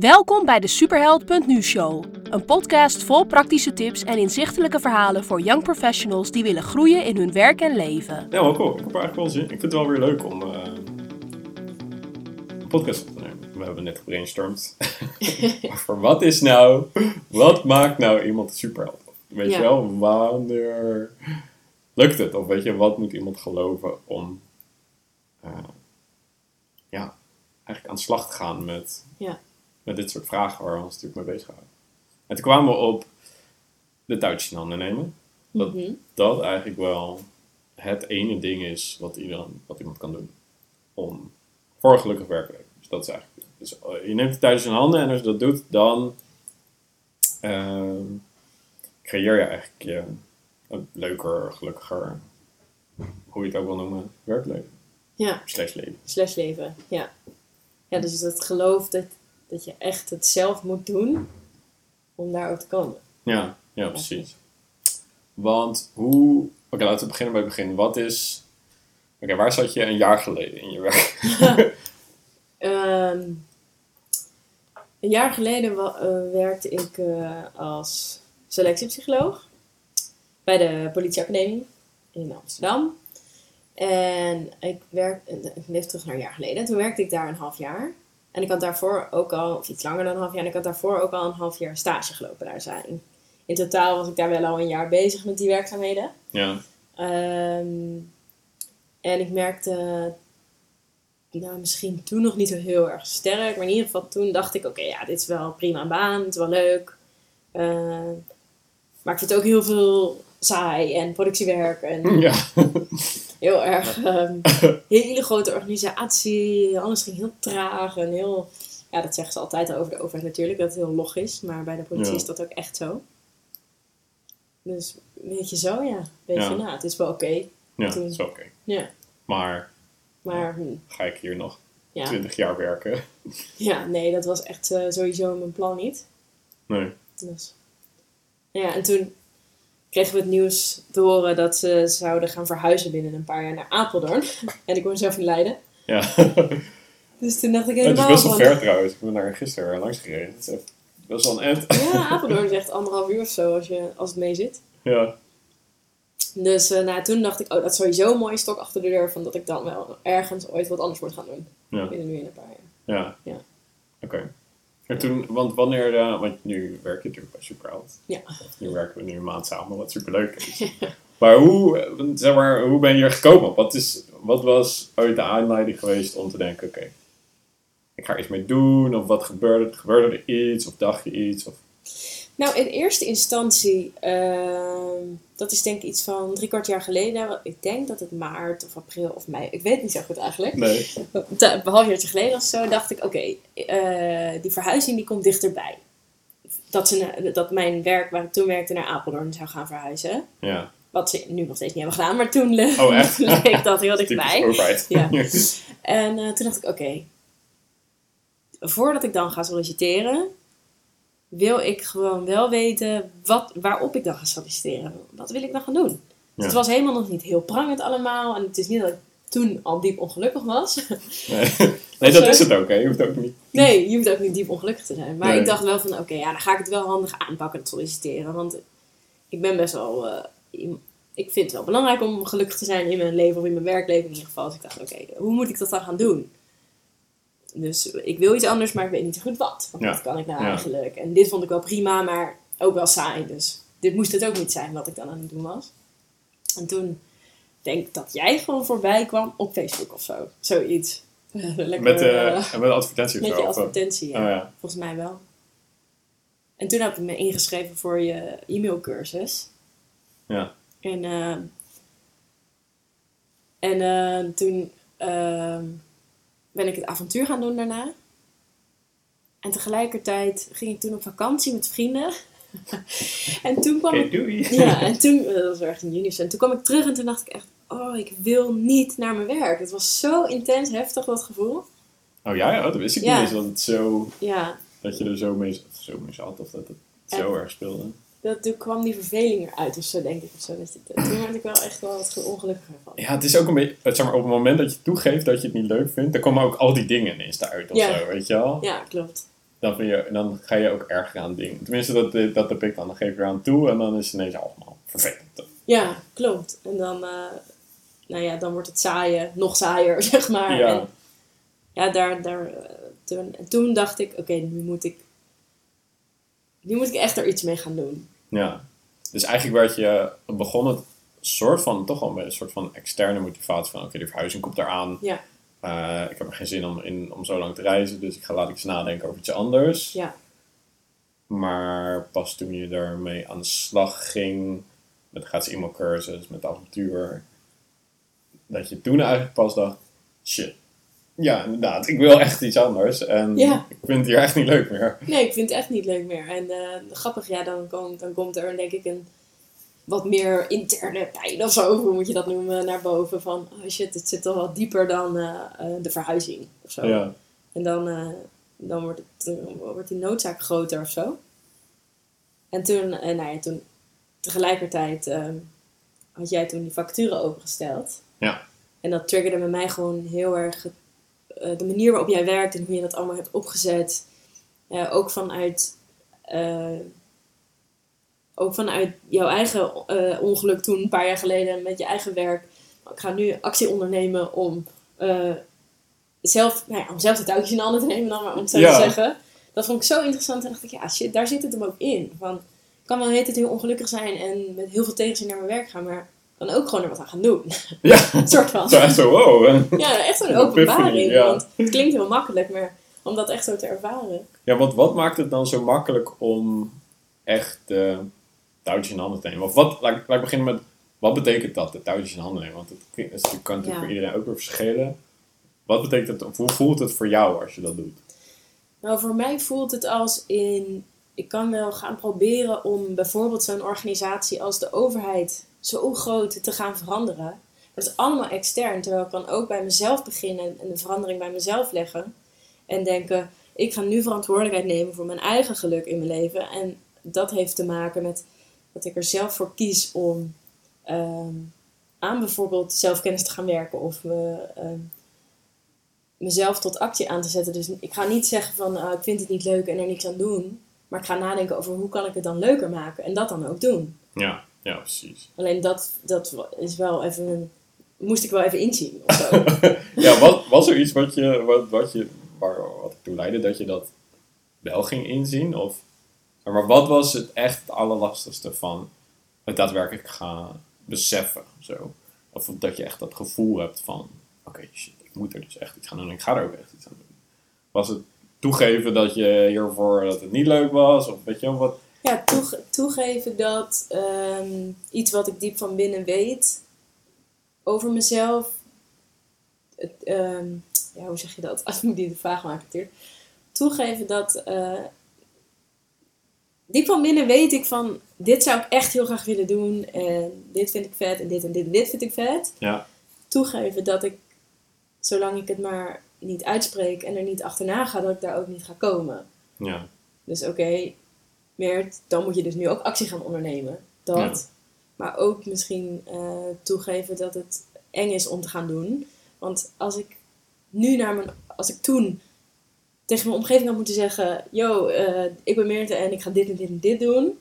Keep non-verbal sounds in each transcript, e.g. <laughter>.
Welkom bij de Superheld.nu show. Een podcast vol praktische tips en inzichtelijke verhalen voor young professionals die willen groeien in hun werk en leven. Ja, wel cool. Ik heb er eigenlijk wel zin. Ik vind het wel weer leuk om eh, een podcast op te nemen. We hebben net gebrainstormd. <laughs> Over wat is nou, wat maakt nou iemand een superheld? Weet Ja. je wel, wanneer lukt het? Of weet je, wat moet iemand geloven om eh, ja, eigenlijk aan de slag te gaan met, Ja. Met dit soort vragen waar we ons natuurlijk mee bezig houden. En toen kwamen we op de touwtjes in handen nemen. Dat Mhm. dat eigenlijk wel het ene ding is wat, iedereen, wat iemand kan doen om voor een gelukkig werk te leven. Dus dat is eigenlijk. Dus eh, je neemt het thuis in handen en als je dat doet, dan ehm, creëer je eigenlijk je een leuker, gelukkiger, hoe je het ook wil noemen, werkleven. Ja, Slash leven. slash leven. Ja. Ja, dus het geloof dat, dat je echt het zelf moet doen om daar ook te komen. Ja, ja, precies. Want hoe. Oké, laten we beginnen bij het begin. Wat is. Oké, waar zat je een jaar geleden in je werk? <laughs> Ehm, een jaar geleden eh, werkte ik eh, als selectiepsycholoog bij de politieacademie in Amsterdam. En ik werk, ik leef terug naar een jaar geleden. Toen werkte ik daar een half jaar. En ik had daarvoor ook al, of iets langer dan een half jaar, en ik had daarvoor ook al een half jaar stage gelopen daar zijn. In totaal was ik daar wel al een jaar bezig met die werkzaamheden. ja. Ehm, en ik merkte, nou misschien toen nog niet zo heel erg sterk, maar in ieder geval toen dacht ik, oké, ja, dit is wel prima een baan, het is wel leuk. Ehm, maar ik vind het ook heel veel saai en productiewerk en Ja. Heel erg, ehm, <laughs> hele grote organisatie, alles ging heel traag en heel, ja, dat zeggen ze altijd over de overheid natuurlijk, dat het heel log is, maar bij de politie Ja. is dat ook echt zo. Dus weet je zo, ja, weet Ja. je, nou, het is wel oké. Ja, Toen- dat is oké. Ja, Maar maar hm, ga ik hier nog ja. 20 jaar werken? <laughs> ja, nee, dat was echt eh, sowieso mijn plan niet. Nee. Dus. Ja, en toen kregen we het nieuws te horen dat ze zouden gaan verhuizen binnen een paar jaar naar Apeldoorn. <laughs> en ik woon zelf in Leiden. Ja. <laughs> Dus toen dacht ik het is helemaal best wel ver trouwens. Ik ben daar gisteren langs gereden. Het is echt best wel een end. Ja, Apeldoorn is echt anderhalf uur of zo als, je, als het mee zit. Ja. Dus nou, toen dacht ik, oh, dat is sowieso een mooie stok achter de deur. Van dat ik dan wel ergens ooit wat anders moet gaan doen. Ja. Binnen nu in een paar jaar. Ja. Ja. Oké. En toen, want wanneer, eh, want nu werk je natuurlijk bij Superheld. Ja. Of nu werken we nu een maand samen, wat superleuk is. <laughs> maar hoe, zeg maar, hoe ben je er gekomen? Wat, is, wat was ooit de aanleiding geweest om te denken, oké, ik ga er iets mee doen, of wat gebeurde, er? gebeurde er iets, of dacht je iets? Of, Nou, in eerste instantie, ehm, dat is denk ik iets van drie kwart jaar geleden. want Ik denk dat het maart of april of mei, ik weet niet zo goed eigenlijk. nee. <laughs> Een half jaartje geleden of zo dacht ik, oké, eh, die verhuizing die komt dichterbij. Dat, ze, dat mijn werk waar ik toen werkte naar Apeldoorn zou gaan verhuizen. Ja. Wat ze nu nog steeds niet hebben gedaan, maar toen Oh, echt? <laughs> leek dat heel <laughs> dichtbij. Ja. En eh, toen dacht ik, oké, voordat ik dan ga solliciteren, wil ik gewoon wel weten wat, waarop ik dan ga solliciteren. Wat wil ik dan gaan doen? Dus het was helemaal nog niet heel prangend allemaal. En het is niet dat ik toen al diep ongelukkig was. nee. <laughs> nee, dat is het ook, hè. Je hoeft ook niet... nee, je hoeft ook niet diep ongelukkig te zijn. Maar Nee. ik dacht wel van, oké, ja, dan ga ik het wel handig aanpakken, het solliciteren. Want ik ben best wel... eh, ik vind het wel belangrijk om gelukkig te zijn in mijn leven of in mijn werkleven in ieder geval. Dus ik dacht, oké, hoe moet ik dat dan gaan doen? Dus ik wil iets anders, maar ik weet niet zo goed wat. Want Ja. wat kan ik nou Ja. eigenlijk? En dit vond ik wel prima, maar ook wel saai. Dus dit moest het ook niet zijn wat ik dan aan het doen was. En toen denk ik dat jij gewoon voorbij kwam op Facebook of zo. Zoiets. <laughs> Lekker, Met, eh, eh, met een advertentie met je eh, advertentie, ja. Oh ja. Volgens mij wel. En toen heb ik me ingeschreven voor je e-mailcursus. Ja. En, en toen ben ik het avontuur gaan doen daarna. En tegelijkertijd ging ik toen op vakantie met vrienden. <laughs> en toen kwam ik doei. ja, en toen, eh, dat was echt in juni. En toen kwam ik terug en toen dacht ik echt, oh, ik wil niet naar mijn werk. Het was zo intens heftig, dat gevoel. Oh ja, ja, dat wist ik Ja. niet eens. Dat, het zo, Ja, dat je er zo mee, zo mee zat of dat het zo erg speelde. Dat, toen kwam die verveling eruit of zo, denk ik. Of zo. Dat je, toen werd ik wel echt wel wat ongelukkiger van. Ja, het is ook een beetje, het, zeg maar, op het moment dat je toegeeft dat je het niet leuk vindt, dan komen ook al die dingen ineens eruit of Ja. zo, weet je wel? Ja, klopt. dan, vind je, dan ga je ook erger aan dingen. Tenminste, dat, dat heb ik dan. Dan geef je eraan toe en dan is het ineens allemaal vervelend. Ja, klopt. En dan, eh, nou ja, dan wordt het saaien, nog saaier, <laughs> zeg maar. Ja. En, ja, daar, daar, eh, toen, en toen dacht ik, oké, nu moet ik, nu moet ik echt er iets mee gaan doen. Ja. Dus eigenlijk werd je, begon het soort van, toch al met een soort van externe motivatie van, oké, die verhuizing komt eraan. Ja. Eh, ik heb er geen zin om, in, om zo lang te reizen, dus ik ga laat ik eens nadenken over iets anders. Ja. Maar pas toen je ermee aan de slag ging, met de gratis e-mailcursus, met de avontuur, dat je toen eigenlijk pas dacht, shit, ja inderdaad, ik wil echt iets anders en Ja. ik vind het hier echt niet leuk meer. Nee, ik vind het echt niet leuk meer. En eh, grappig, ja, dan komt, dan komt er denk ik een wat meer interne pijn of zo, hoe moet je dat noemen, naar boven. Van, oh shit, het zit toch wel dieper dan eh, eh, de verhuizing of zo. Ja, En dan, dan wordt, het, wordt die noodzaak groter of zo. En toen, nou ja, toen tegelijkertijd eh, had jij toen die facturen opengesteld. Ja. En dat triggerde bij mij gewoon heel erg het- eh, de manier waarop jij werkt en hoe je dat allemaal hebt opgezet. Eh, ook vanuit. eh, ook vanuit jouw eigen ongeluk toen, een paar jaar geleden, met je eigen werk. Ik ga nu actie ondernemen om zelf, nou ja, om zelf de touwtjes in de handen te nemen, dan maar om het zo Ja. te zeggen. Dat vond ik zo interessant. En dacht ik, ja, shit, daar zit het hem ook in. Van, ik kan wel tijd heel ongelukkig zijn en met heel veel tegenzin naar mijn werk gaan, maar dan ook gewoon er wat aan gaan doen. <laughs> ja. een soort van. zo echt zo, wow. Ja, echt zo'n <laughs> openbaring. ja. Want het klinkt heel makkelijk, maar om dat echt zo te ervaren. Ja, want wat maakt het dan zo makkelijk om echt de touwtjes in handen te nemen? Of wat, laat, ik- laat ik beginnen met, wat betekent dat, de touwtjes in handen nemen? Want het het kan natuurlijk Ja. voor iedereen ook weer verschillen. Wat betekent of hoe voelt het voor jou als je dat doet? Nou, voor mij voelt het als in. Ik kan wel gaan proberen om bijvoorbeeld zo'n organisatie als de overheid zo groot te gaan veranderen. Dat is allemaal extern. Terwijl ik kan ook bij mezelf beginnen en de verandering bij mezelf leggen. En denken: ik ga nu verantwoordelijkheid nemen voor mijn eigen geluk in mijn leven. En dat heeft te maken met dat ik er zelf voor kies om ehm, aan bijvoorbeeld zelfkennis te gaan werken of ehm, mezelf tot actie aan te zetten. Dus ik ga niet zeggen van ah, ik vind het niet leuk en er niks aan doen. Maar ik ga nadenken over hoe kan ik het dan leuker maken en dat dan ook doen. Ja, ja, precies. Alleen dat, dat is wel even een, moest ik wel even inzien of zo. <laughs> ja, was, was er iets wat je, wat, wat je, waar, wat ertoe leidde dat je dat wel ging inzien? Of, maar wat was het echt het allerlastigste van het daadwerkelijk gaan beseffen? Zo? Of dat je echt dat gevoel hebt van, oké, shit, ik moet er dus echt iets gaan doen en ik ga er ook echt iets aan doen. Was het toegeven dat je hiervoor dat het niet leuk was? Of weet je wat? Ja, toege- toegeven dat ehm, iets wat ik diep van binnen weet over mezelf. Het, ehm, ja, hoe zeg je dat? <laughs> Als ik die de vraag maken natuurlijk. Toegeven dat. eh, diep van binnen weet ik van. Dit zou ik echt heel graag willen doen. En dit vind ik vet. En dit en dit en dit vind ik vet. Ja, Toegeven dat ik. Zolang ik het maar niet uitspreek en er niet achterna ga, dat ik daar ook niet ga komen. ja, Dus oké, Meert, dan moet je dus nu ook actie gaan ondernemen. Dat. Ja. Maar ook misschien eh, toegeven dat het eng is om te gaan doen. Want als ik nu naar mijn... Als ik toen tegen mijn omgeving had moeten zeggen... Yo, eh, ik ben Meerte en ik ga dit en dit en dit doen.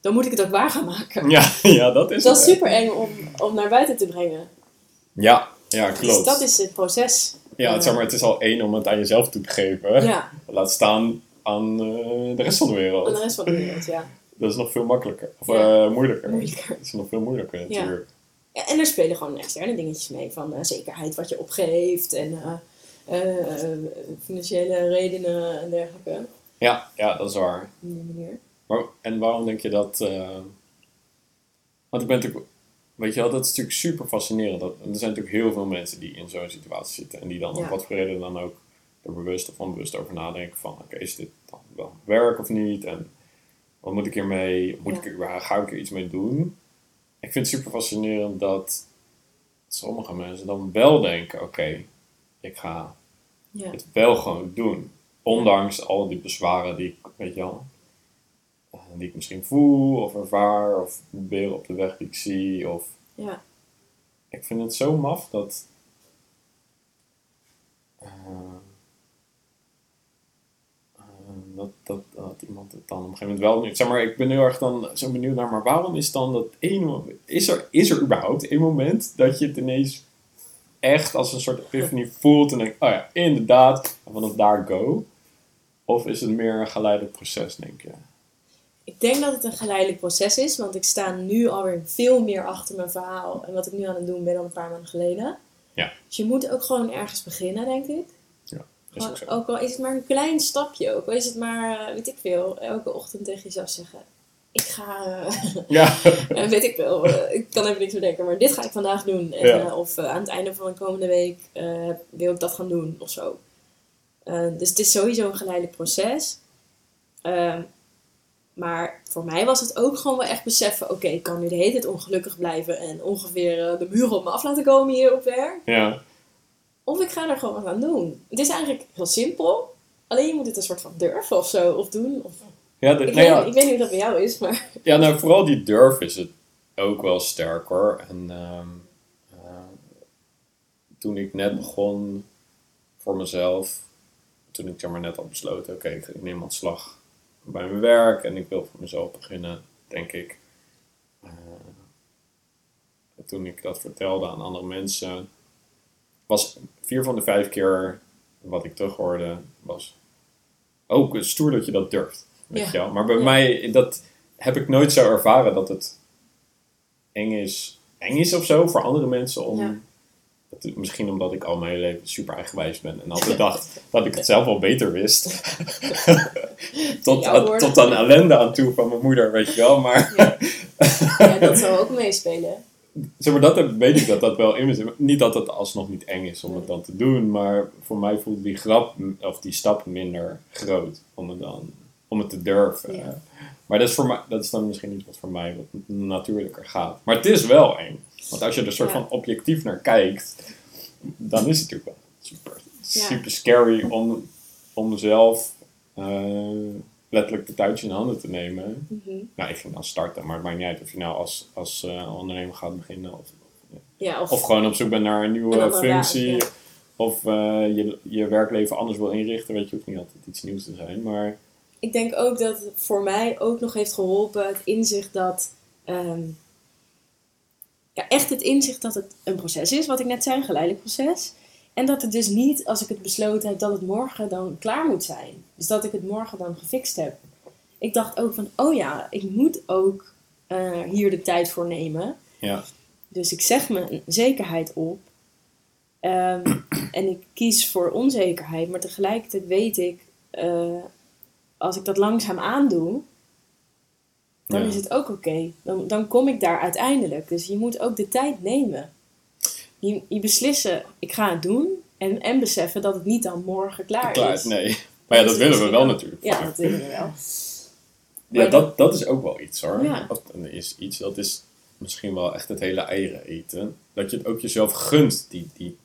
Dan moet ik het ook waar gaan maken. ja, <laughs> ja dat is dat is super eng om, om naar buiten te brengen. Ja, ja, klopt. Dus dat is het proces. Ja, het, zeg maar, het is al één om het aan jezelf toe te geven. Ja, Laat staan aan eh, de rest van de wereld. en de rest van de wereld, ja. <laughs> Dat is nog veel makkelijker. Of Ja. eh, moeilijker. Moeilijker. Dat is nog veel moeilijker natuurlijk. Ja, en er spelen gewoon externe dingetjes mee. Van eh, zekerheid wat je opgeeft. En financiële redenen en dergelijke. Ja, ja, dat is waar. Op die manier. Maar, en waarom denk je dat... Want ik ben natuurlijk... Weet je wel, dat is natuurlijk super fascinerend. Dat, er zijn natuurlijk heel veel mensen die in zo'n situatie zitten. En die dan, Ja. wat voor reden dan ook, er bewust of onbewust over nadenken van... Oké, is dit dan wel werk of niet? En wat moet ik hiermee? Moet Ja. ik, er- ga ik er iets mee doen? Ik vind het super fascinerend dat sommige mensen dan wel denken... Oké, ik ga Ja. het wel gewoon doen. Ondanks al die bezwaren die ik, weet je wel, eh, die ik misschien voel of ervaar, of beren op de weg die ik zie. Of... Ja. Ik vind het zo maf dat. Dat, dat, dat iemand het dan op een gegeven moment wel niet. Zeg maar, ik ben heel erg dan zo benieuwd naar, maar waarom is dan dat ene moment. Is er, is er überhaupt een moment dat je het ineens echt als een soort epiphany voelt en denkt, oh ja, inderdaad, en vanaf daar go? Of is het meer een geleidelijk proces, denk je? Ik denk dat het een geleidelijk proces is, want ik sta nu alweer veel meer achter mijn verhaal en wat ik nu aan het doen ben dan een paar maanden geleden. Ja. Dus je moet ook gewoon ergens beginnen, denk ik. Is ook Gewoon, zo. ook al is het maar een klein stapje, ook al is het maar, eh, weet ik veel, elke ochtend tegen jezelf zeggen: Ik ga, eh, Ja, <laughs> eh, weet ik eh, ik kan even niks meer denken, maar dit ga ik vandaag doen. En, Ja. of aan het einde van de komende week wil ik dat gaan doen, of zo. Dus het is sowieso een geleidelijk proces. Ehm, maar voor mij was het ook gewoon wel echt beseffen: oké, ik kan nu de hele tijd ongelukkig blijven en ongeveer de muren op me af laten komen hier op werk. ja. Of ik ga er gewoon wat aan doen. Het is eigenlijk heel simpel. Alleen je moet het een soort van durven of zo. Of doen. Of... Ja, de- Ik, nou weet, ja, ik weet niet hoe dat bij jou is, maar... Ja, nou vooral die durf is het ook wel sterk hoor. En ehm, eh, toen ik net begon voor mezelf, toen ik zeg maar net had besloten, oké, ik, ik neem ontslag bij mijn werk en ik wil voor mezelf beginnen, denk ik. eh, toen ik dat vertelde aan andere mensen, was vier van de vijf keer wat ik terughoorde, was ook stoer dat je dat durft. Weet Ja. je wel? Maar bij Ja. mij, dat heb ik nooit zo ervaren dat het eng is, eng is of zo voor andere mensen om. Ja. dat het- misschien omdat ik al mijn hele leven super eigenwijs ben en altijd <laughs> dacht dat ik het zelf wel beter wist. <laughs> tot, woorden. tot aan ellende aan toe van mijn moeder, weet je wel. Maar. Ja, <laughs> dat zou ook meespelen. Zeg maar dat weet ik dat dat wel in me zit. Niet dat het alsnog niet eng is om het dan te doen, maar voor mij voelt die grap of die stap minder groot om het dan om het te durven. Ja. Maar dat is, voor mij, dat is dan misschien niet wat voor mij wat natuurlijker gaat. Maar het is wel eng. Want als je er soort Ja. van objectief naar kijkt, dan is het natuurlijk wel super, Ja. super scary om, om zelf eh, letterlijk de touwtje in handen te nemen. Mhm. Nou, ik ging dan starten, maar het maakt niet uit of je nou als, als eh, ondernemer gaat beginnen of, Ja, of, of gewoon op zoek bent naar een nieuwe Een functie. ja. Of eh, je, je werkleven anders wil inrichten. Weet je, hoeft niet altijd iets nieuws te zijn. Maar ik denk ook dat het voor mij ook nog heeft geholpen het inzicht dat... ehm, ja, echt het inzicht dat het een proces is, wat ik net zei, een geleidelijk proces. En dat het dus niet, als ik het besloten heb, dat het morgen dan klaar moet zijn. Dus dat ik het morgen dan gefixt heb. Ik dacht ook van, oh ja, ik moet ook eh, hier de tijd voor nemen. ja, Dus ik zeg me een zekerheid op. Ehm, <clears throat> en ik kies voor onzekerheid. Maar tegelijkertijd weet ik, eh, als ik dat langzaam aandoe, dan Ja. is het ook oké. Dan, dan kom ik daar uiteindelijk. Dus je moet ook de tijd nemen. Je, je beslissen, ik ga het doen. En, en beseffen dat het niet dan morgen klaar, klaar. is. Nee. Maar ja, dat willen we wel natuurlijk. Ja, dat willen we wel. Ja, dat, dat is ook wel iets hoor. Ja. Dat is iets, dat is misschien wel echt het hele eieren eten. Dat je het ook jezelf gunt, die, die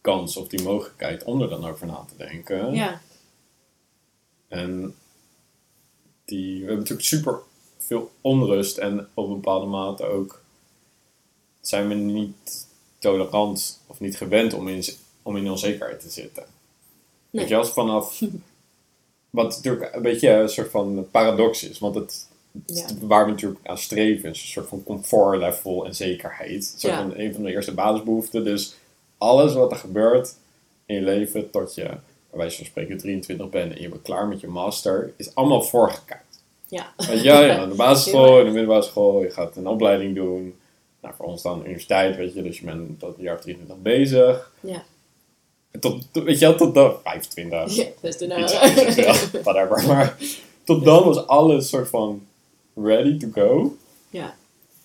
kans of die mogelijkheid om er dan over na te denken. Ja, En die, we hebben natuurlijk super veel onrust en op een bepaalde mate ook zijn we niet tolerant of niet gewend om in, om in onzekerheid te zitten. Nee. Weet je, als vanaf, <laughs> wat natuurlijk een beetje een soort van paradox is, want het, Ja. waar we natuurlijk aan streven is een soort van comfortlevel en zekerheid. Een soort Ja. van een van de eerste basisbehoeften. Dus alles wat er gebeurt in je leven tot je, bij wijze van spreken, 23 bent en je bent klaar met je master, is allemaal voorgekijkt. ja. Ja, aan de basisschool, <laughs> de middelbare school, je gaat een opleiding doen. Nou, voor ons dan universiteit, weet je, dus je bent tot een jaar of 23 bezig. Ja. Tot, tot- weet je wel, tot de 25. ja dus iets, ja, <laughs> whatever. Maar tot dan was alles soort van ready to go. ja.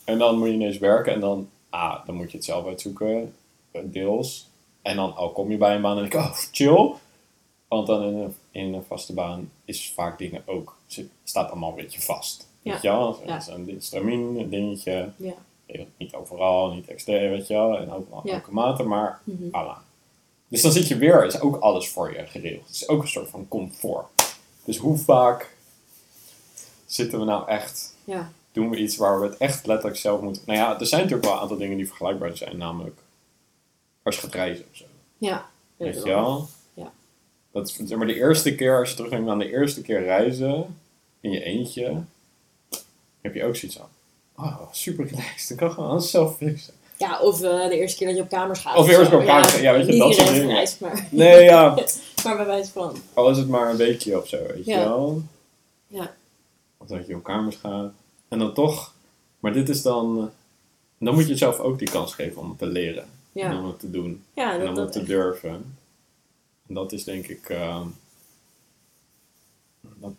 En dan moet je ineens werken en dan, ah, dan moet je het zelf uitzoeken, eh, deels. En dan, al kom je bij een baan en denk ik, oh, chill. Want dan in een, in een vaste baan is vaak dingen ook, staat allemaal een beetje vast. Ja. Weet je wel? Ja. Zo'n stramien, een dingetje. Ja. Niet overal, niet extern, weet je wel. En ook Ja. elke mate, maar Mhm. voilà. Dus dan zit je weer, is ook alles voor je geregeld. Het is ook een soort van comfort. Dus hoe vaak zitten we nou echt ja. doen we iets waar we het echt letterlijk zelf moeten. Nou ja, er zijn natuurlijk wel een aantal dingen die vergelijkbaar zijn, namelijk als je gaat reizen of zo. Ja. Weet je wel? Ja. Dat is, zeg maar de eerste keer, als je terugdenkt aan de eerste keer reizen, in je eentje, heb je ook zoiets aan. Oh, super relaxed. Ik kan gewoon alles zelf fixen. Ja, of eh, de eerste keer dat je op kamers gaat. Of de eerste keer op kamers gaat, ja, weet je, dat soort dingen. maar, Nee, ja, <laughs> maar bij wijze van. al is het maar een weekje of zo, weet je wel. Ja. Of dat je op kamers gaat. En dan toch, maar dit is dan, dan moet je jezelf ook die kans geven om het te leren. En Ja, om het te doen. ja En om dat het te echt. durven. En dat is denk ik. eh, dat,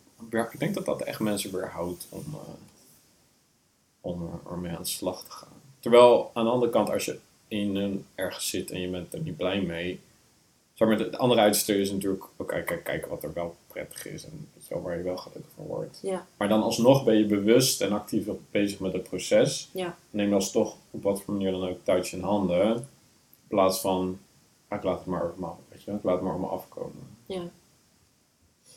ik denk dat dat echt mensen weerhoudt om, eh, om er, ermee aan de slag te gaan. Terwijl aan de andere kant, als je in een ergens zit en je bent er niet blij mee. Zeg maar, de andere uitstel is natuurlijk ook kijken, kijken wat er wel prettig is en wel, waar je wel gelukkig van wordt. Ja. Maar dan alsnog ben je bewust en actief bezig met het proces. Ja. Neem dan toch op wat voor manier dan ook touch in handen. In plaats van, ah, ik laat het maar over me af, weet je ik laat het maar me afkomen. Ja.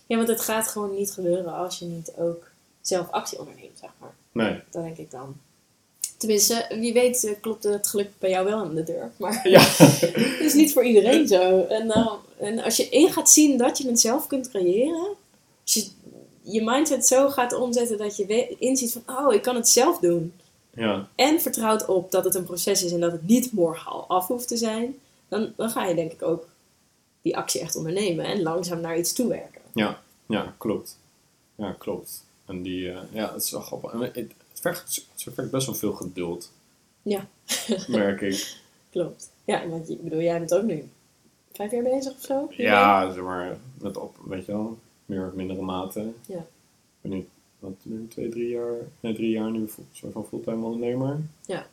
ja, want het gaat gewoon niet gebeuren als je niet ook zelf actie onderneemt, zeg maar. Nee, Dat denk ik dan. Tenminste, wie weet eh, klopt het geluk bij jou wel aan de deur. Maar <laughs> ja, <laughs> het is niet voor iedereen zo. En, dan, en als je in gaat zien dat je het zelf kunt creëren. Als je je mindset zo gaat omzetten dat je inziet van... Oh, ik kan het zelf doen. ja, En vertrouwt op dat het een proces is en dat het niet morgen al af hoeft te zijn. Dan, dan ga je denk ik ook die actie echt ondernemen. En langzaam naar iets toewerken. ja, ja, klopt. Ja, klopt. En die, eh, ja, het is wel grappig. En het, het, vergt, het vergt best wel veel geduld, Ja, <laughs> merk ik. <laughs> klopt. Ja, want ik bedoel, jij bent ook nu vijf jaar bezig of zo? Ja, zeg maar, met op, weet je wel, meer of mindere mate. Ja. Ik ben nu, wat, nu twee, drie jaar, nee, drie jaar nu soort van fulltime ondernemer. Ja.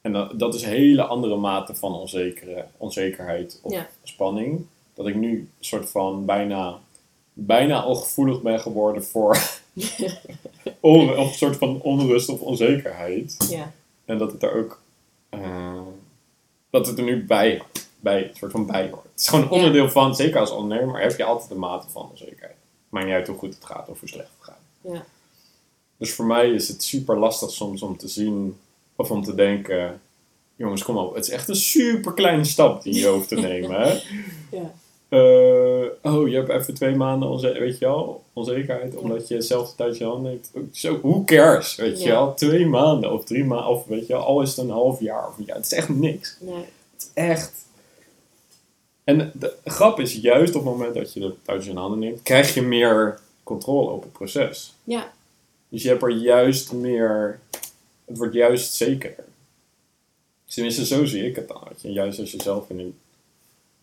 En dat, dat is een hele andere mate van onzekere, onzekerheid of Ja. spanning. Dat ik nu soort van bijna, bijna al gevoelig ben geworden voor <laughs> on, of een soort van onrust of onzekerheid. Ja, En dat het er ook, eh, dat het er nu bij. Bij, een soort van bij hoort. Het is gewoon een onderdeel van, zeker als ondernemer, heb je altijd een mate van onzekerheid. Maakt niet uit hoe goed het gaat of hoe slecht het gaat. ja, Dus voor mij is het super lastig soms om te zien of om te denken: jongens, kom op, het is echt een super kleine stap die je hoeft te <laughs> nemen. Hè? ja, Eh, oh, je hebt even twee maanden onze weet je wel, onzekerheid omdat je zelf de tijd je hand neemt. Zo, who cares, weet je Ja. wel? Twee maanden of drie maanden, of weet je wel, al is het een half jaar of een jaar. Het is echt niks. nee, Het is echt. En de grap is, juist op het moment dat je de touwtjes in handen neemt, krijg je meer controle op het proces. ja, Dus je hebt er juist meer. Het wordt juist zekerder. Tenminste, zo zie ik het dan. Weet je. Juist als je zelf in de,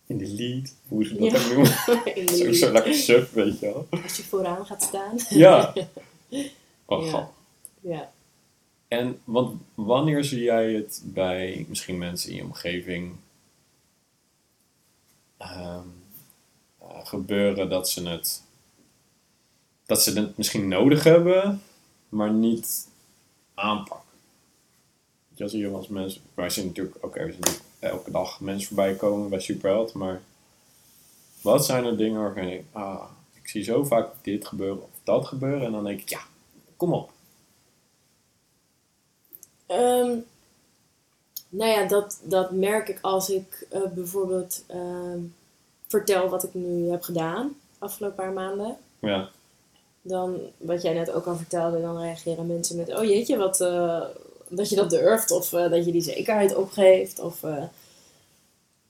in de lead, hoe ze dat Ja. ook noemen. <laughs> Zo, lekker sub, weet je wel. als je vooraan gaat staan. Ja. <laughs> Oh, Ja. grappig. Ja, En want wanneer zie jij het bij misschien mensen in je omgeving ehm, eh, gebeuren dat ze het dat ze het misschien nodig hebben, maar niet aanpakken? Weet je, als je als mensen, wij zien natuurlijk, we zien natuurlijk elke dag mensen voorbij komen bij Superheld, maar wat zijn er dingen waarvan je denkt, ah, ik zie zo vaak dit gebeuren of dat gebeuren, en dan denk ik, ja, kom op. Ehm, nou ja, dat, dat merk ik als ik eh, bijvoorbeeld ehm, vertel wat ik nu heb gedaan de afgelopen paar maanden. Ja, Dan, wat jij net ook al vertelde, dan reageren mensen met: Oh jeetje, wat, eh, dat je dat durft, of eh, dat je die zekerheid opgeeft. Of, eh,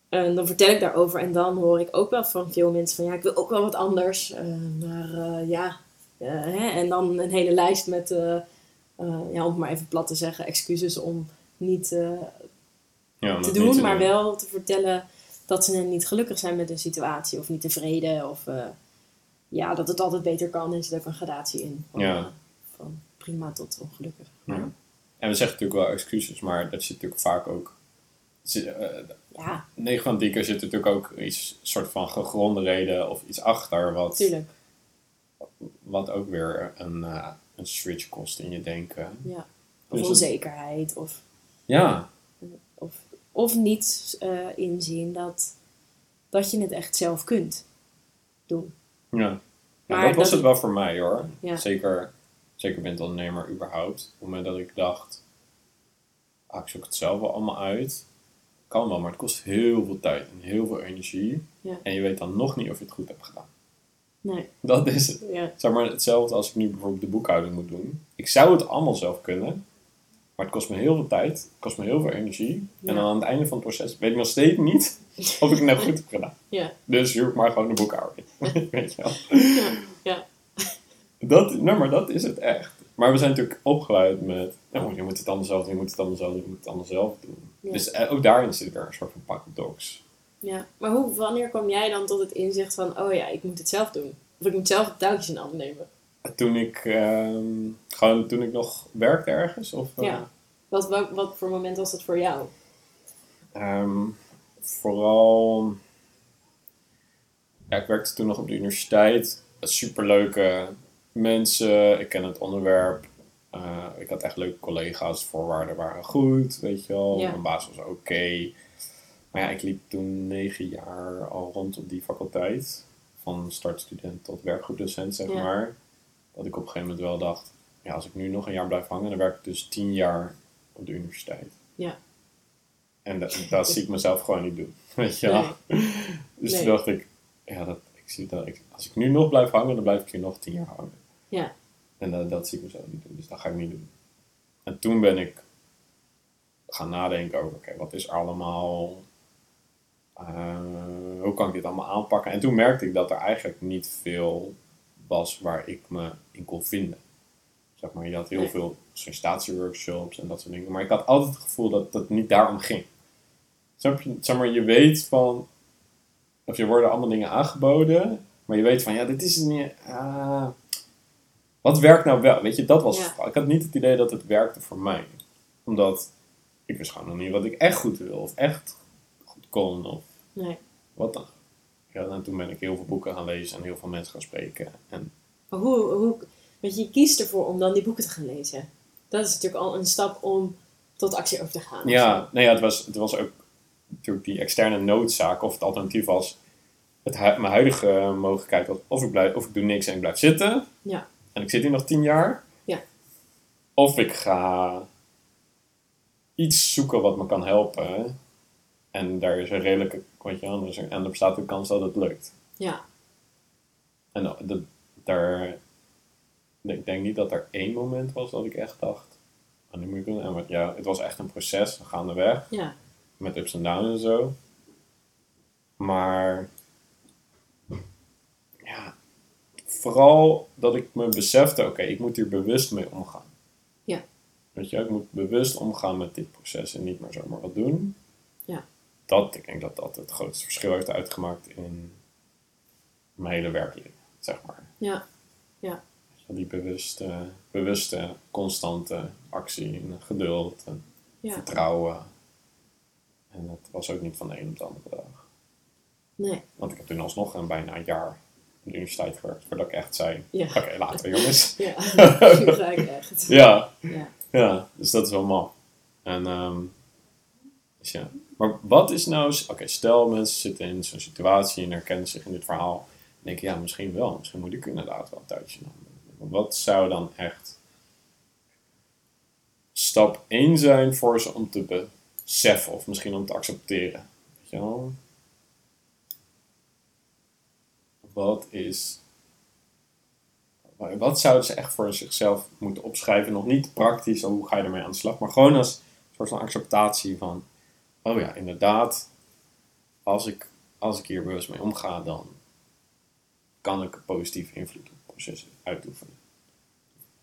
en dan vertel ik daarover en dan hoor ik ook wel van veel mensen: van ja, ik wil ook wel wat anders. eh, maar ja, hè? en dan een hele lijst met, ja, om het maar even plat te zeggen, excuses om niet ja te doen, niet te maar wel te vertellen dat ze niet gelukkig zijn met een situatie of niet tevreden. Of ja, dat het altijd beter kan. Er zit ook een gradatie in. Van, Ja. van prima tot ongelukkig. Ja. En we zeggen natuurlijk wel excuses, maar dat zit natuurlijk vaak ook. zit, eh, ja, 9 van 10 keer zit er natuurlijk ook iets soort van gegronde reden of iets achter, wat, tuurlijk. wat ook weer een, eh, een switch kost in je denken. Ja. Of Dus onzekerheid. Of, Ja, of, of niet eh, inzien dat, dat je het echt zelf kunt doen. ja. ja Maar dat was dat- het wel voor mij hoor. Ja. Zeker, zeker ben ondernemer überhaupt. Op het moment dat ik dacht, ah, ik zoek het zelf wel allemaal uit. kan wel, maar het kost heel veel tijd en heel veel energie. Ja. En je weet dan nog niet of je het goed hebt gedaan. Nee. Dat is. Ja. Zeg maar hetzelfde als ik nu bijvoorbeeld de boekhouding moet doen. Ik zou het allemaal zelf kunnen, maar het kost me heel veel tijd, het kost me heel veel energie. Ja. En dan aan het einde van het proces weet ik nog steeds niet <laughs> of ik het nou goed heb gedaan. Ja. Dus huur ik maar gewoon een boekhouding. <laughs> weet je wel. Ja. Dat, nou, maar dat is het echt. Maar we zijn natuurlijk opgeleid met, nou, je moet het allemaal zelf doen, je moet het allemaal zelf doen, je moet het allemaal zelf doen. Ja. Dus eh, ook daarin zit er een soort van paradox. Ja. Maar hoe, wanneer kwam jij dan tot het inzicht van, oh ja, ik moet het zelf doen? Of ik moet zelf de touwtjes in handen nemen? Toen ik, ehm, gewoon toen ik nog werkte ergens, of... eh, Ja. Wat, wat, wat voor moment was dat voor jou? Ehm, vooral. Ja, ik werkte toen nog op de universiteit. Superleuke mensen. Ik ken het onderwerp. Eh, ik had echt leuke collega's. Voorwaarden waren goed, weet je wel. Ja. Mijn baas was oké. Maar ja, ik liep toen negen jaar al rond op die faculteit. Van startstudent tot werkgroepdocent, zeg Ja. maar. Dat ik op een gegeven moment wel dacht... Ja, als ik nu nog een jaar blijf hangen, dan werk ik dus tien jaar op de universiteit. Ja. En dat, dat zie ik mezelf gewoon niet doen. <laughs> Weet je wel? Dus Nee. toen dacht ik, ja, dat, ik zie dat, ik, als ik nu nog blijf hangen, dan blijf ik hier nog tien jaar hangen. Ja. En dat, dat zie ik mezelf niet doen, dus dat ga ik niet doen. En toen ben ik gaan nadenken over, oké, wat is er allemaal, eh, hoe kan ik dit allemaal aanpakken? En toen merkte ik dat er eigenlijk niet veel was waar ik me in kon vinden. Zeg maar, je had heel Nee. veel sollicitatieworkshops en dat soort dingen, maar ik had altijd het gevoel dat het niet daarom ging. Snap je? Zeg maar, je weet van, of je worden allemaal dingen aangeboden, maar je weet van, ja, dit is niet, ah, wat werkt nou wel? Weet je, dat was Ja. Ik had niet het idee dat het werkte voor mij. Omdat ik wist gewoon nog niet wat ik echt goed wil, of echt goed kon, of Nee. wat dan. Ja, en toen ben ik heel veel boeken gaan lezen en heel veel mensen gaan spreken. En Maar hoe, hoe, weet je, je kiest ervoor om dan die boeken te gaan lezen. Dat is natuurlijk al een stap om tot actie over te gaan. ja, nee, ja het, was, het was ook natuurlijk die externe noodzaak, of het alternatief was, het, hu- mijn huidige mogelijkheid was, of ik, blijf, of ik doe niks en ik blijf zitten, Ja. en ik zit hier nog tien jaar, Ja. of ik ga iets zoeken wat me kan helpen, en daar is een redelijke, je er- en er bestaat de kans dat het lukt. Ja. En dat, dat- daar, ik denk niet dat er één moment was dat ik echt dacht, ah, nu moet ik doen. En wat- ja, het was echt een proces, gaandeweg Ja. Met ups en downs en zo. Maar ja, vooral dat ik me besefte, oké, ik moet hier bewust mee omgaan. Ja. Weet je, ik moet bewust omgaan met dit proces en niet maar zomaar wat doen. Ja. Dat, ik denk dat dat het grootste verschil heeft uitgemaakt in mijn hele werkleven, zeg maar. Ja. Die bewuste, bewuste, constante actie en geduld en Ja. vertrouwen. En dat was ook niet van de een op de andere dag. Nee. Want ik heb toen alsnog een bijna een jaar op de universiteit gewerkt voordat ik echt zei: Ja. Oké, later jongens. <laughs> Ja. <laughs> nu ga ik echt. ja, Ja. ja, dus dat is wel mal. En, ehm, dus ja. Maar wat is nou, oké, stel mensen zitten in zo'n situatie en herkennen zich in dit verhaal. En denken, ja, misschien wel, misschien moet ik inderdaad wel een touwtje nemen. Wat zou dan echt stap 1 zijn voor ze om te beseffen of misschien om te accepteren? Weet je wel? Wat is. Wat zouden ze echt voor zichzelf moeten opschrijven? Nog niet praktisch, hoe ga je ermee aan de slag, maar gewoon als een soort van acceptatie van: oh ja, inderdaad, als ik, als ik hier bewust mee omga, dan kan ik positieve invloed op het proces uitoefenen.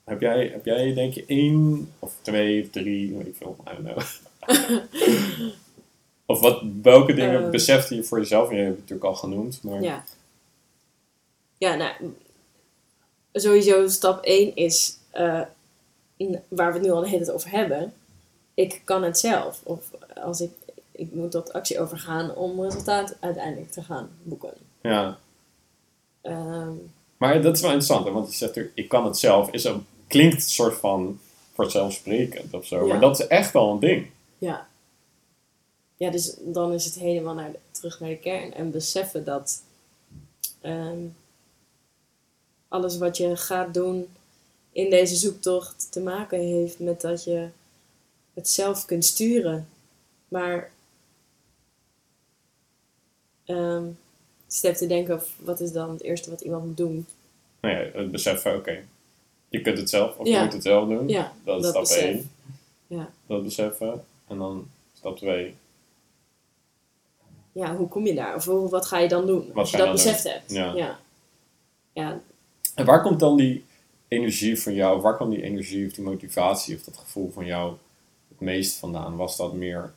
Heb jij, heb jij denk je één of twee of drie, weet ik veel, I don't know. <laughs> of wat, welke dingen Ehm. besefte je voor jezelf? En je hebt het natuurlijk al genoemd, maar Ja. Ja, nou, sowieso stap 1 is, eh, waar we het nu al de hele tijd over hebben, ik kan het zelf. Of als ik, ik moet tot actie overgaan om resultaat uiteindelijk te gaan boeken. ja. Ehm, Maar dat is wel interessant, hè, want je zegt er, ik kan het zelf, is een, klinkt een soort van vanzelfsprekend of zo, Ja. maar dat is echt wel een ding. ja. Ja, dus dan is het helemaal naar de- terug naar de kern en beseffen dat ehm, alles wat je gaat doen in deze zoektocht te maken heeft met dat je het zelf kunt sturen. Maar ehm step te denken of wat is dan het eerste wat iemand moet doen. Nou ja, het beseffen, oké, je kunt het zelf of je moet het zelf doen. Ja, dat is dat stap besef. 1. Ja. Dat beseffen. En dan stap 2. ja, hoe kom je daar? Of wat ga je dan doen als je dat beseft hebt? Ja. Ja. ja. En waar komt dan die energie van jou, waar kwam die energie of die motivatie of dat gevoel van jou het meest vandaan? Was dat meer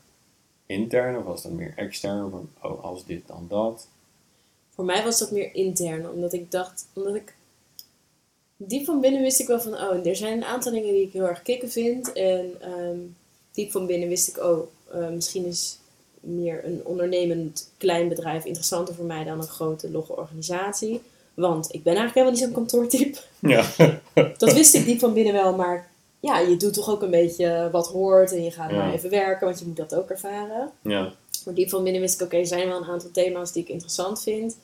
intern of was dat meer extern? Van, oh, als dit dan dat. Voor mij was dat meer intern, omdat ik dacht, omdat ik diep van binnen wist ik wel van, oh, er zijn een aantal dingen die ik heel erg kicken vind. En ehm, diep van binnen wist ik, oh, eh, misschien is meer een ondernemend klein bedrijf interessanter voor mij dan een grote logge organisatie. Want ik ben eigenlijk helemaal niet zo'n kantoortype. Ja. <laughs> Dat wist ik diep van binnen wel, maar ja, je doet toch ook een beetje wat hoort en je gaat Ja. maar even werken, want je moet dat ook ervaren. ja. Maar diep van binnen wist ik, oké, er zijn wel een aantal thema's die ik interessant vind.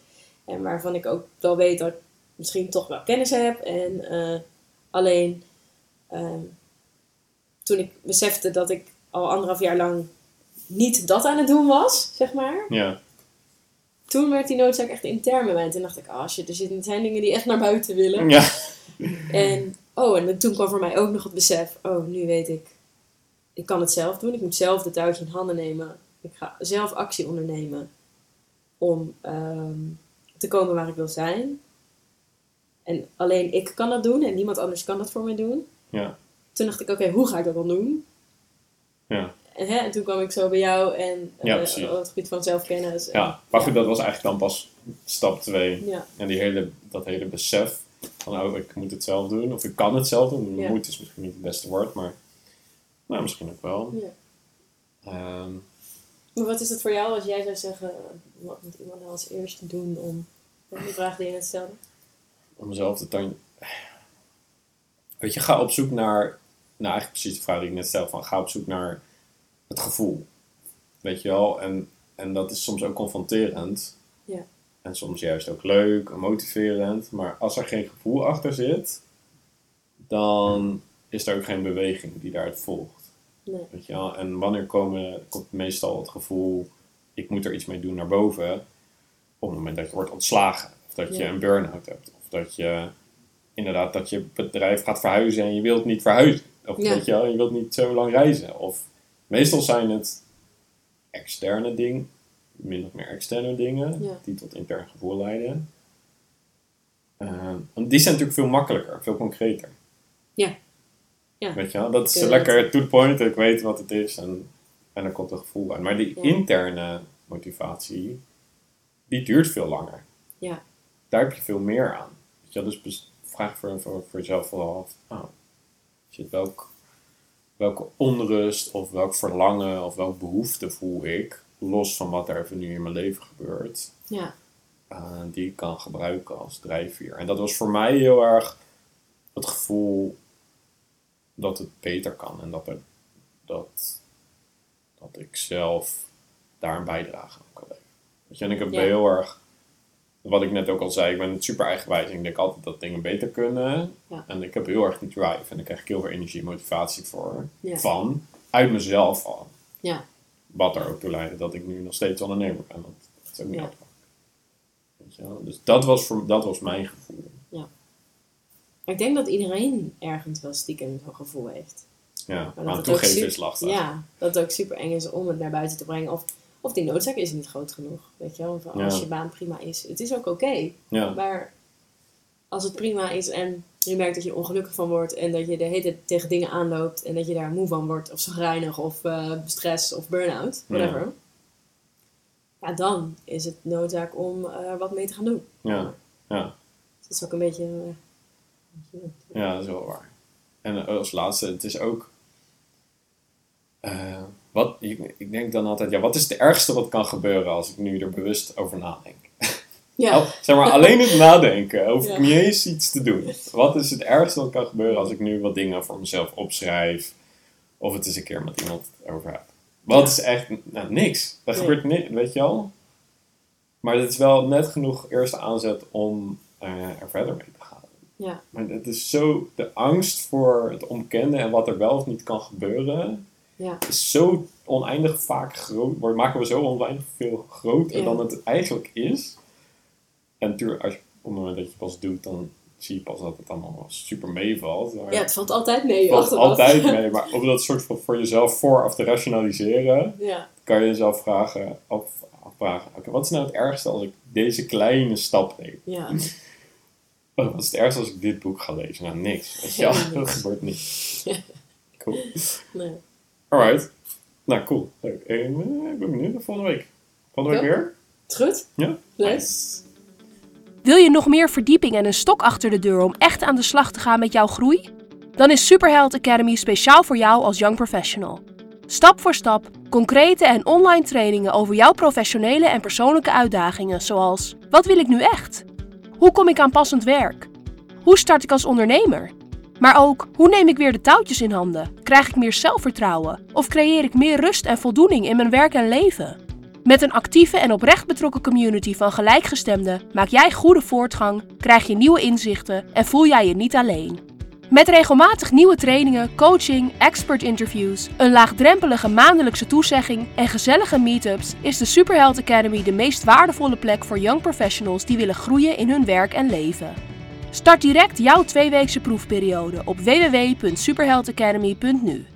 En waarvan ik ook wel weet dat misschien toch wel kennis heb. En eh, alleen ehm, toen ik besefte dat ik al anderhalf jaar lang niet dat aan het doen was, zeg maar. Ja. Toen werd die noodzaak echt intern bij mij. En toen dacht ik, ah shit, er er zijn dingen die echt naar buiten willen. Ja. <laughs> En, oh, en toen kwam voor mij ook nog het besef, oh, nu weet ik, ik kan het zelf doen. Ik moet zelf de touwtje in handen nemen. Ik ga zelf actie ondernemen om ehm, te komen waar ik wil zijn. En alleen ik kan dat doen en niemand anders kan dat voor mij doen. Ja. Toen dacht ik, oké, hoe ga ik dat dan doen? Ja. En, hè, en toen kwam ik zo bij jou en Ja, eh, op het gebied van zelfkennis. En- Ja. Maar goed, dat was eigenlijk dan pas stap 2. Ja, En die hele, dat hele besef van, oh, ik moet het zelf doen. Of ik kan het zelf doen. Moet is misschien niet het beste woord, maar nou, misschien ook wel. ja. Ehm, Maar wat is het voor jou als jij zou zeggen, wat moet iemand nou als eerste doen om, die vraag die je net stelde? Om mezelf te dan. Weet je, ga op zoek naar. Nou, eigenlijk precies de vraag die ik net stelde: van ga op zoek naar het gevoel. Weet je wel? En, en dat is soms ook confronterend. Ja. En soms juist ook leuk en motiverend. Maar als er geen gevoel achter zit, dan is er ook geen beweging die daaruit volgt. Nee. Weet je wel? En wanneer komen, komt meestal het gevoel, ik moet er iets mee doen naar boven, op het moment dat je wordt ontslagen. Dat je een burn-out hebt. Of dat je inderdaad dat je bedrijf gaat verhuizen en je wilt niet verhuizen. Of Ja. weet je, wel, je wilt niet zo lang reizen. Of meestal zijn het externe dingen, min of meer externe dingen, Ja. die tot intern gevoel leiden. Want die zijn natuurlijk veel makkelijker, veel concreter. Ja. Ja. Weet je wel, dat is eh, lekker to the point, ik weet wat het is en, en er komt een gevoel uit. Maar die interne motivatie, die duurt veel langer. Ja. Daar heb je veel meer aan. Weet je dus vraag voor, voor, voor jezelf vooral af, oh, welk, welke onrust of welk verlangen of welke behoefte voel ik, los van wat er even nu in mijn leven gebeurt, Ja, eh, die ik kan gebruiken als drijfveer. En dat was voor mij heel erg het gevoel dat het beter kan en dat, er, dat, dat ik zelf daar een bijdrage aan kan leveren. Weet je, en ik heb Ja. heel erg, wat ik net ook al zei, ik ben super eigenwijs en ik denk altijd dat dingen beter kunnen. Ja. En ik heb heel erg die drive en daar krijg ik heel veel energie en motivatie voor. Ja. Van, uit mezelf al. ja, Wat er ook toe leidde dat ik nu nog steeds ondernemer ben. Want dat is ook niet Ja. Weet? Dus dat was, voor, dat was mijn gevoel. Maar ik denk dat iedereen ergens wel stiekem zo'n gevoel heeft. Ja, dat maar het toegeven is lastig. Ja, dat het ook super eng is om het naar buiten te brengen. Of, of die noodzaak is niet groot genoeg. Weet je wel, als Ja. je baan prima is. Het is ook oké. Ja, Maar als het prima is en je merkt dat je ongelukkig van wordt en dat je de hele tijd tegen dingen aanloopt en dat je daar moe van wordt of zagrijnig of eh stress of burn-out, whatever. Ja. dan is het noodzaak om er wat mee te gaan doen. ja, ja, Dus dat is ook een beetje... eh, ja, dat is wel waar. En als laatste, het is ook... wat, ik, ik denk dan altijd, ja, wat is het ergste wat kan gebeuren als ik nu er bewust over nadenk? ja, zeg maar, alleen het nadenken, hoef ik niet eens iets te doen. Wat is het ergste wat kan gebeuren als ik nu wat dingen voor mezelf opschrijf? Of het eens een keer met iemand over heb. Wat Ja. is echt, nou, niks. Er Nee. gebeurt niks, weet je wel? Maar het is wel net genoeg eerste aanzet om eh, er verder mee te gaan. ja, Maar het is zo, de angst voor het onbekende en wat er wel of niet kan gebeuren, Ja. is zo oneindig vaak groot, wordt, maken we zo oneindig veel groter Ja. dan het eigenlijk is. En natuurlijk, als je, op het moment dat je pas doet, dan zie je pas dat het allemaal super meevalt. Ja, het valt altijd mee. het valt achteraf. altijd <laughs> mee, maar om dat soort van voor jezelf vooraf te rationaliseren, Ja, kan je jezelf vragen, af, afvragen, oké, wat is nou het ergste als ik deze kleine stap neem? ja. <laughs> Oh, wat is het ergste als ik dit boek ga lezen? Nou, niks. Weet je <laughs> dat niks. gebeurt niet. Cool. Nee. Alright. Nou, cool. Leuk. Eh, Ik ben benieuwd volgende week. Volgende week Ja. weer? Is het goed? Ja? Leuk. Wil je nog meer verdieping en een stok achter de deur om echt aan de slag te gaan met jouw groei? Dan is Superheld Academy speciaal voor jou als young professional. Stap voor stap, concrete en online trainingen over jouw professionele en persoonlijke uitdagingen, zoals: wat wil ik nu echt? Hoe kom ik aan passend werk? Hoe start ik als ondernemer? Maar ook, hoe neem ik weer de touwtjes in handen? Krijg ik meer zelfvertrouwen? Of creëer ik meer rust en voldoening in mijn werk en leven? Met een actieve en oprecht betrokken community van gelijkgestemden maak jij goede voortgang, krijg je nieuwe inzichten en voel jij je niet alleen. Met regelmatig nieuwe trainingen, coaching, expert interviews, een laagdrempelige maandelijkse toezegging en gezellige meetups is de Superheld Academy de meest waardevolle plek voor young professionals die willen groeien in hun werk en leven. Start direct jouw tweeweekse proefperiode op www.superheldacademy.nu.